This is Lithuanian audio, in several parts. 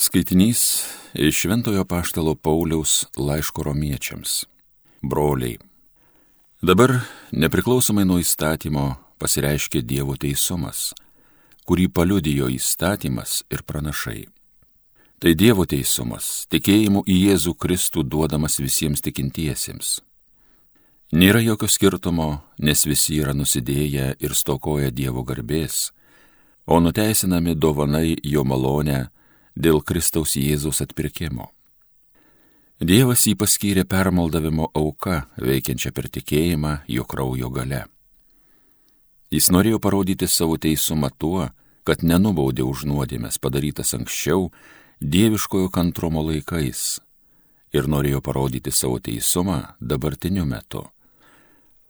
Skaitinys iš Šventojo Paštalo Pauliaus laiško romiečiams. Broliai. Dabar, nepriklausomai nuo įstatymo, pasireiškia Dievo teisumas, kurį paliudijo įstatymas ir pranašai. Tai Dievo teisumas, tikėjimu į Jėzų Kristų duodamas visiems tikintiesiems. Nėra jokio skirtumo, nes visi yra nusidėję ir stokoja Dievo garbės, o nuteisinami dovanai jo malonę, dėl Kristaus Jėzaus atpirkimo. Dievas jį paskyrė permaldavimo auka, veikiančią per tikėjimą jo kraujo gale. Jis norėjo parodyti savo teisumą tuo, kad nenubaudė už nuodėmės padarytas anksčiau dieviškojo kantrumo laikais ir norėjo parodyti savo teisumą dabartiniu metu,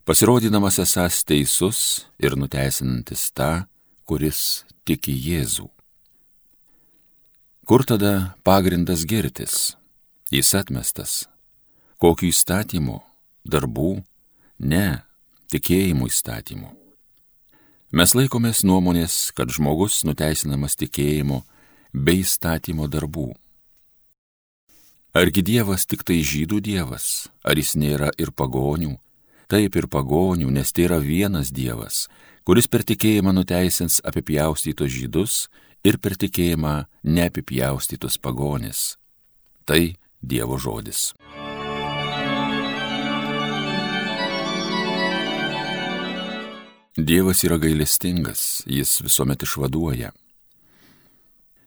pasirodydamas esas teisus ir nuteisinantis tą, kuris tiki Jėzų. Kur tada pagrindas girtis? Jis atmestas. Kokiu įstatymu? Darbų? Ne, tikėjimų įstatymu. Mes laikomės nuomonės, kad žmogus nuteisinamas tikėjimu bei įstatymo darbų. Argi Dievas tik tai žydų Dievas, ar jis nėra ir pagonių? Taip ir pagonių, nes tai yra vienas Dievas, kuris per tikėjimą nuteisins apipjaustytos žydus ir per tikėjimą neapipjaustytus pagonis. Tai Dievo žodis. Dievas yra gailestingas, jis visuomet išvaduoja.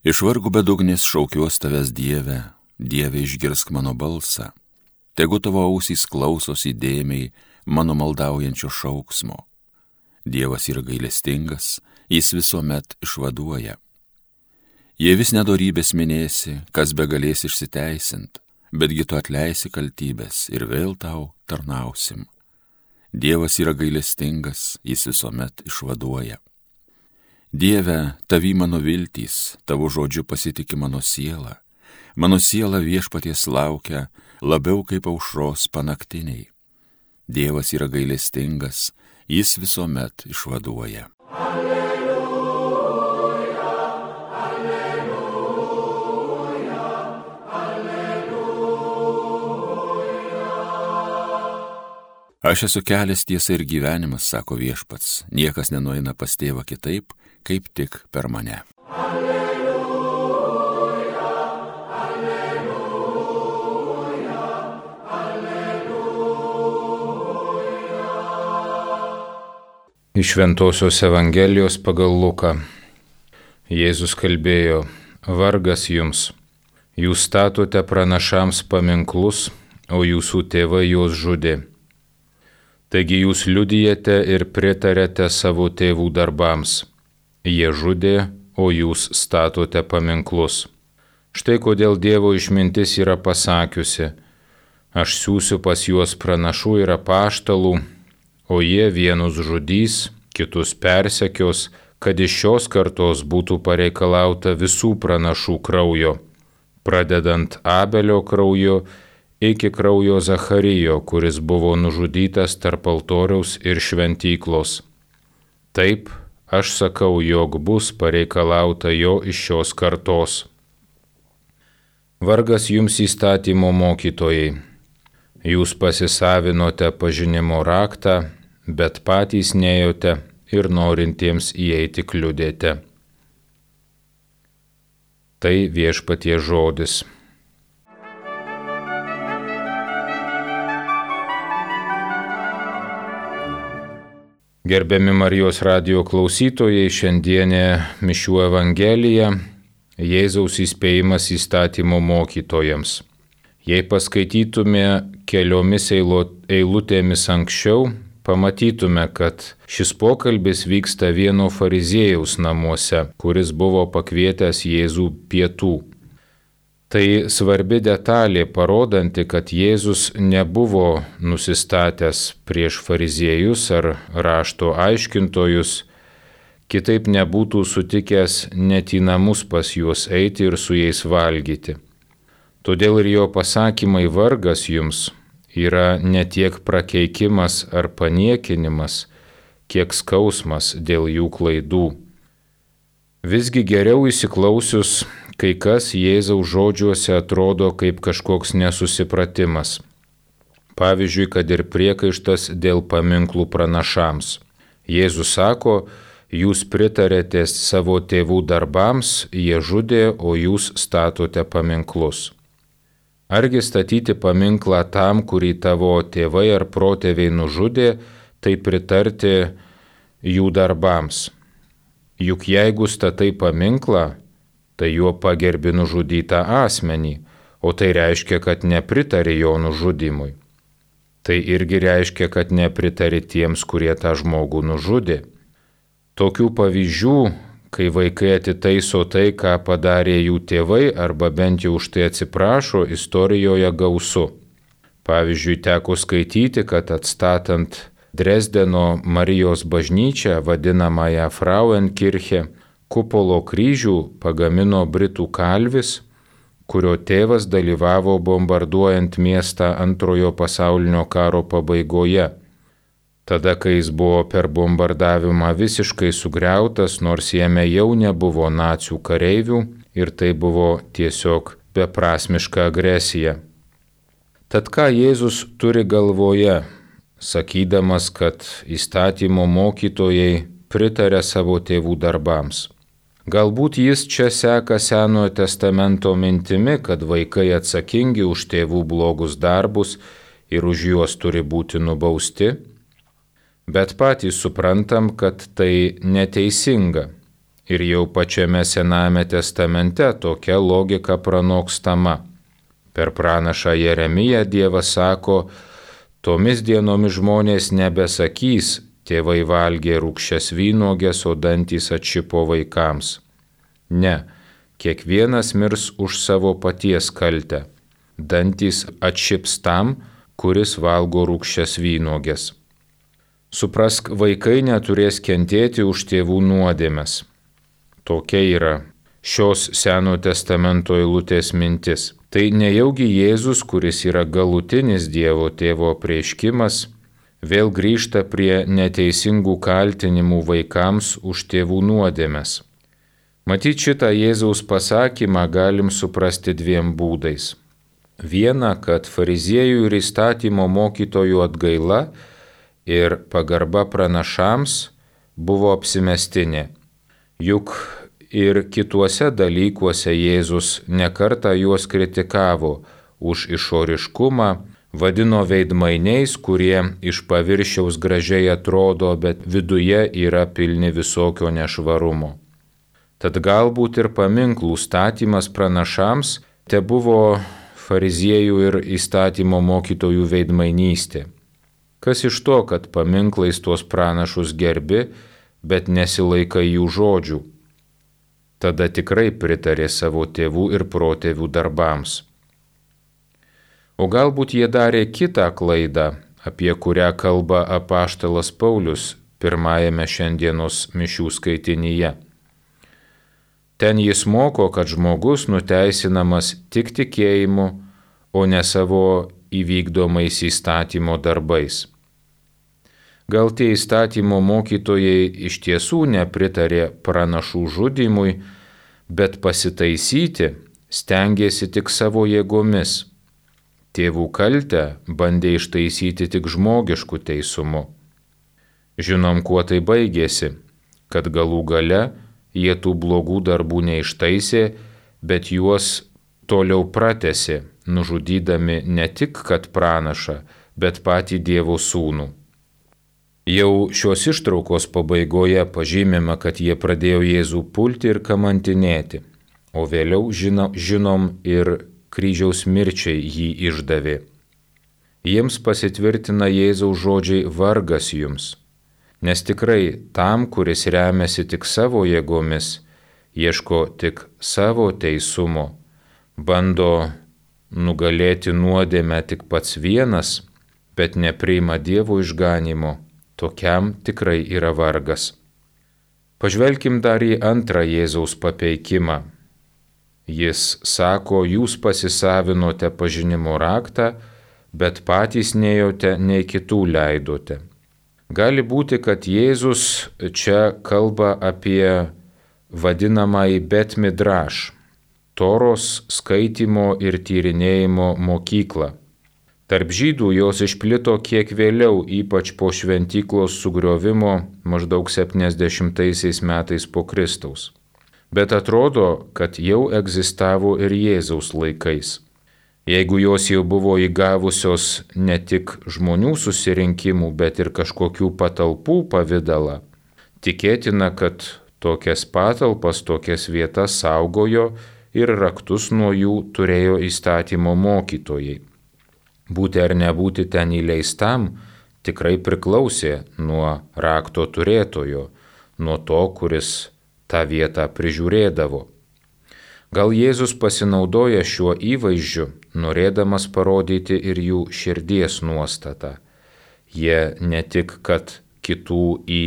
Iš vargų bedugnis šaukiuos tavęs Dieve, Dieve išgirsk mano balsą. Tegu tavo ausys klausosi įdėmiai mano maldaujančio šauksmo. Dievas yra gailestingas, jis visuomet išvaduoja. Jei vis nedorybės minėsi, kas be galės išsiteisint, betgi tu atleisi kaltybės ir vėl tau tarnausim. Dievas yra gailestingas, jis visuomet išvaduoja. Dieve, tavi mano viltys, tavo žodžiu pasitikė mano siela, mano siela viešpaties laukia labiau kaip aušros panaktiniai. Dievas yra gailestingas, jis visuomet išvaduoja. Alleluja. Aš esu kelias tiesa ir gyvenimas, sako viešpats, niekas nenueina pas tėvą kitaip, kaip tik per mane. Alleluja, alleluja, alleluja. Iš Ventosios Evangelijos pagal Luką. Jėzus kalbėjo, vargas jums, jūs statote pranašams paminklus, o jūsų tėvai juos žudė. Taigi jūs liudijate ir pritarėte savo tėvų darbams. Jie žudė, o jūs statote paminklus. Štai kodėl Dievo išmintis yra pasakiusi, aš siūsiu pas juos pranašų ir apaštalų, o jie vienus žudys, kitus persekios, kad iš šios kartos būtų pareikalauta visų pranašų kraujo, pradedant Abelio krauju iki kraujo Zacharijo, kuris buvo nužudytas tarp altoriaus ir šventyklos. Taip, aš sakau, jog bus pareikalauta jo iš šios kartos. Vargas jums įstatymo mokytojai. Jūs pasisavinote pažinimo raktą, bet patys nejote ir norintiems įeiti kliudėte. Tai viešpatie žodis. Gerbiami Marijos radio klausytojai, šiandienė Mišių Evangelija Jėzaus įspėjimas įstatymo mokytojams. Jei paskaitytume keliomis eilutėmis anksčiau, pamatytume, kad šis pokalbis vyksta vieno fariziejaus namuose, kuris buvo pakvietęs Jėzų pietų. Tai svarbi detalė, parodanti, kad Jėzus nebuvo nusistatęs prieš fariziejus ar rašto aiškintojus, kitaip nebūtų sutikęs net į namus pas juos eiti ir su jais valgyti. Todėl ir jo pasakymai vargas jums yra ne tiek prakeikimas ar paniekinimas, kiek skausmas dėl jų klaidų. Visgi geriau įsiklausius kai kas Jėzaus žodžiuose atrodo kaip kažkoks nesusipratimas. Pavyzdžiui, kad ir priekaištas dėl paminklų pranašams. Jėzus sako, jūs pritarėte savo tėvų darbams, jie žudė, o jūs statote paminklus. Argi statyti paminklą tam, kurį tavo tėvai ar protėviai nužudė, tai pritarti jų darbams. Juk jeigu statai paminklą, tai juo pagerbi nužudytą asmenį, o tai reiškia, kad nepritari jo nužudimui. Tai irgi reiškia, kad nepritari tiems, kurie tą žmogų nužudė. Tokių pavyzdžių, kai vaikai atitaiso tai, ką padarė jų tėvai, arba bent jau už tai atsiprašo, istorijoje gausu. Pavyzdžiui, teko skaityti, kad atstatant Dresdeno Marijos bažnyčią, vadinamąją Frauenkirche, kupolo kryžių pagamino Britų kalvis, kurio tėvas dalyvavo bombarduojant miestą antrojo pasaulinio karo pabaigoje. Tada, kai jis buvo per bombardavimą visiškai sugriautas, nors jame jau nebuvo nacijų kareivių ir tai buvo tiesiog beprasmiška agresija. Tad ką Jėzus turi galvoje, sakydamas, kad įstatymo mokytojai pritarė savo tėvų darbams. Galbūt jis čia seka Senojo testamento mintimi, kad vaikai atsakingi už tėvų blogus darbus ir už juos turi būti nubausti, bet patys suprantam, kad tai neteisinga. Ir jau pačiame Sename testamente tokia logika pranokstama. Per pranašą Jeremiją Dievas sako, Tomis dienomis žmonės nebesakys, tėvai valgė rūkščias vynogės, o dantys atšipo vaikams. Ne, kiekvienas mirs už savo paties kaltę. Dantys atšips tam, kuris valgo rūkščias vynogės. Suprask, vaikai neturės kentėti už tėvų nuodėmes. Tokia yra šios Seno testamento eilutės mintis. Tai nejaugi Jėzus, kuris yra galutinis Dievo tėvo prieškimas, vėl grįžta prie neteisingų kaltinimų vaikams už tėvų nuodėmes. Matyt, šitą Jėzaus pasakymą galim suprasti dviem būdais. Viena, kad fariziejų ir įstatymo mokytojų atgaila ir pagarba pranašams buvo apsimestinė. Juk ir kituose dalykuose Jėzus nekarta juos kritikavo už išoriškumą, vadino veidmainiais, kurie iš paviršiaus gražiai atrodo, bet viduje yra pilni visokio nešvarumo. Tad galbūt ir paminklų statymas pranašams te buvo fariziejų ir įstatymo mokytojų veidmainystė. Kas iš to, kad paminklais tuos pranašus gerbi, bet nesilaikai jų žodžių? tada tikrai pritarė savo tėvų ir protėvių darbams. O galbūt jie darė kitą klaidą, apie kurią kalba apaštalas Paulius pirmajame šiandienos mišių skaitinyje. Ten jis moko, kad žmogus nuteisinamas tik tikėjimu, o ne savo įvykdomais įstatymo darbais. Gal tie įstatymo mokytojai iš tiesų nepritarė pranašų žudimui, bet pasitaisyti stengiasi tik savo jėgomis. Tėvų kaltę bandė ištaisyti tik žmogišku teisumu. Žinom, kuo tai baigėsi, kad galų gale jie tų blogų darbų neištaisė, bet juos toliau pratesi, nužudydami ne tik kad pranašą, bet patį Dievo sūnų. Jau šios ištraukos pabaigoje pažymima, kad jie pradėjo Jėzų pulti ir kamantinėti, o vėliau žino, žinom ir kryžiaus mirčiai jį išdavė. Jiems pasitvirtina Jėzaus žodžiai vargas jums, nes tikrai tam, kuris remiasi tik savo jėgomis, ieško tik savo teisumo, bando nugalėti nuodėmę tik pats vienas, bet nepriima Dievo išganimo tokiam tikrai yra vargas. Pažvelkim dar į antrą Jėzaus papeikimą. Jis sako, jūs pasisavinote pažinimo raktą, bet patys nejote, nei kitų leidote. Gali būti, kad Jėzus čia kalba apie vadinamąjį bet midraš. Toros skaitimo ir tyrinėjimo mokyklą. Tarp žydų jos išplito kiek vėliau, ypač po šventyklos sugriovimo maždaug 70 metais po Kristaus. Bet atrodo, kad jau egzistavo ir Jėzaus laikais. Jeigu jos jau buvo įgavusios ne tik žmonių susirinkimų, bet ir kažkokių patalpų pavydalą, tikėtina, kad tokias patalpas, tokias vietas saugojo ir raktus nuo jų turėjo įstatymo mokytojai. Būti ar nebūti ten įleistam tikrai priklausė nuo rakto turėtojo, nuo to, kuris tą vietą prižiūrėdavo. Gal Jėzus pasinaudoja šiuo įvaizdžiu, norėdamas parodyti ir jų širdies nuostatą. Jie ne tik, kad kitų į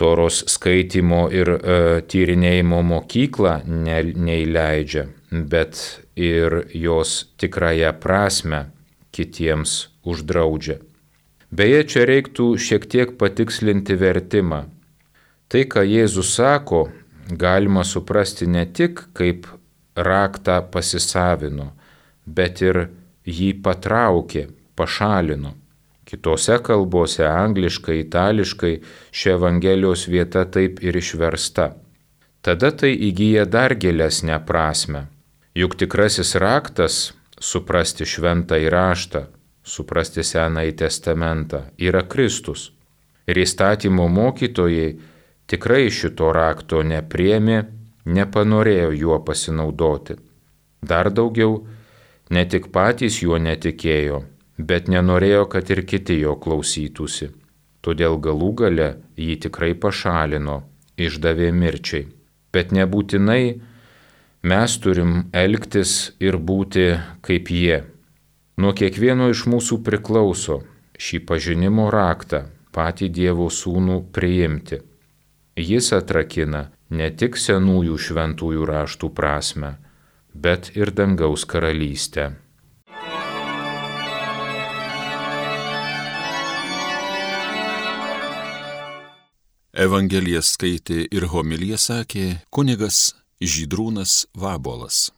toros skaitimo ir e, tyrinėjimo mokyklą ne, neįleidžia, bet ir jos tikrąją prasme kitiems uždraudžia. Beje, čia reiktų šiek tiek patikslinti vertimą. Tai, ką Jėzus sako, galima suprasti ne tik kaip raktą pasisavino, bet ir jį patraukė, pašalino. Kitose kalbose, angliškai, itališkai, ši Evangelijos vieta taip ir išversta. Tada tai įgyja dar gilesnę prasme. Juk tikrasis raktas - suprasti šventą įraštą, suprasti Senąjį testamentą - yra Kristus. Ir įstatymo mokytojai tikrai šito rakto nepriemi, nepanorėjo juo pasinaudoti. Dar daugiau, ne tik patys juo netikėjo, bet nenorėjo, kad ir kiti jo klausytųsi. Todėl galų gale jį tikrai pašalino, išdavė mirčiai. Bet nebūtinai mes turim elgtis ir būti kaip jie. Nuo kiekvieno iš mūsų priklauso šį pažinimo raktą patį Dievo sūnų priimti. Jis atrakina ne tik senųjų šventųjų raštų prasme, bet ir dangaus karalystę. Evangeliją skaitė ir homiliją sakė kunigas Žydrūnas Vabolas.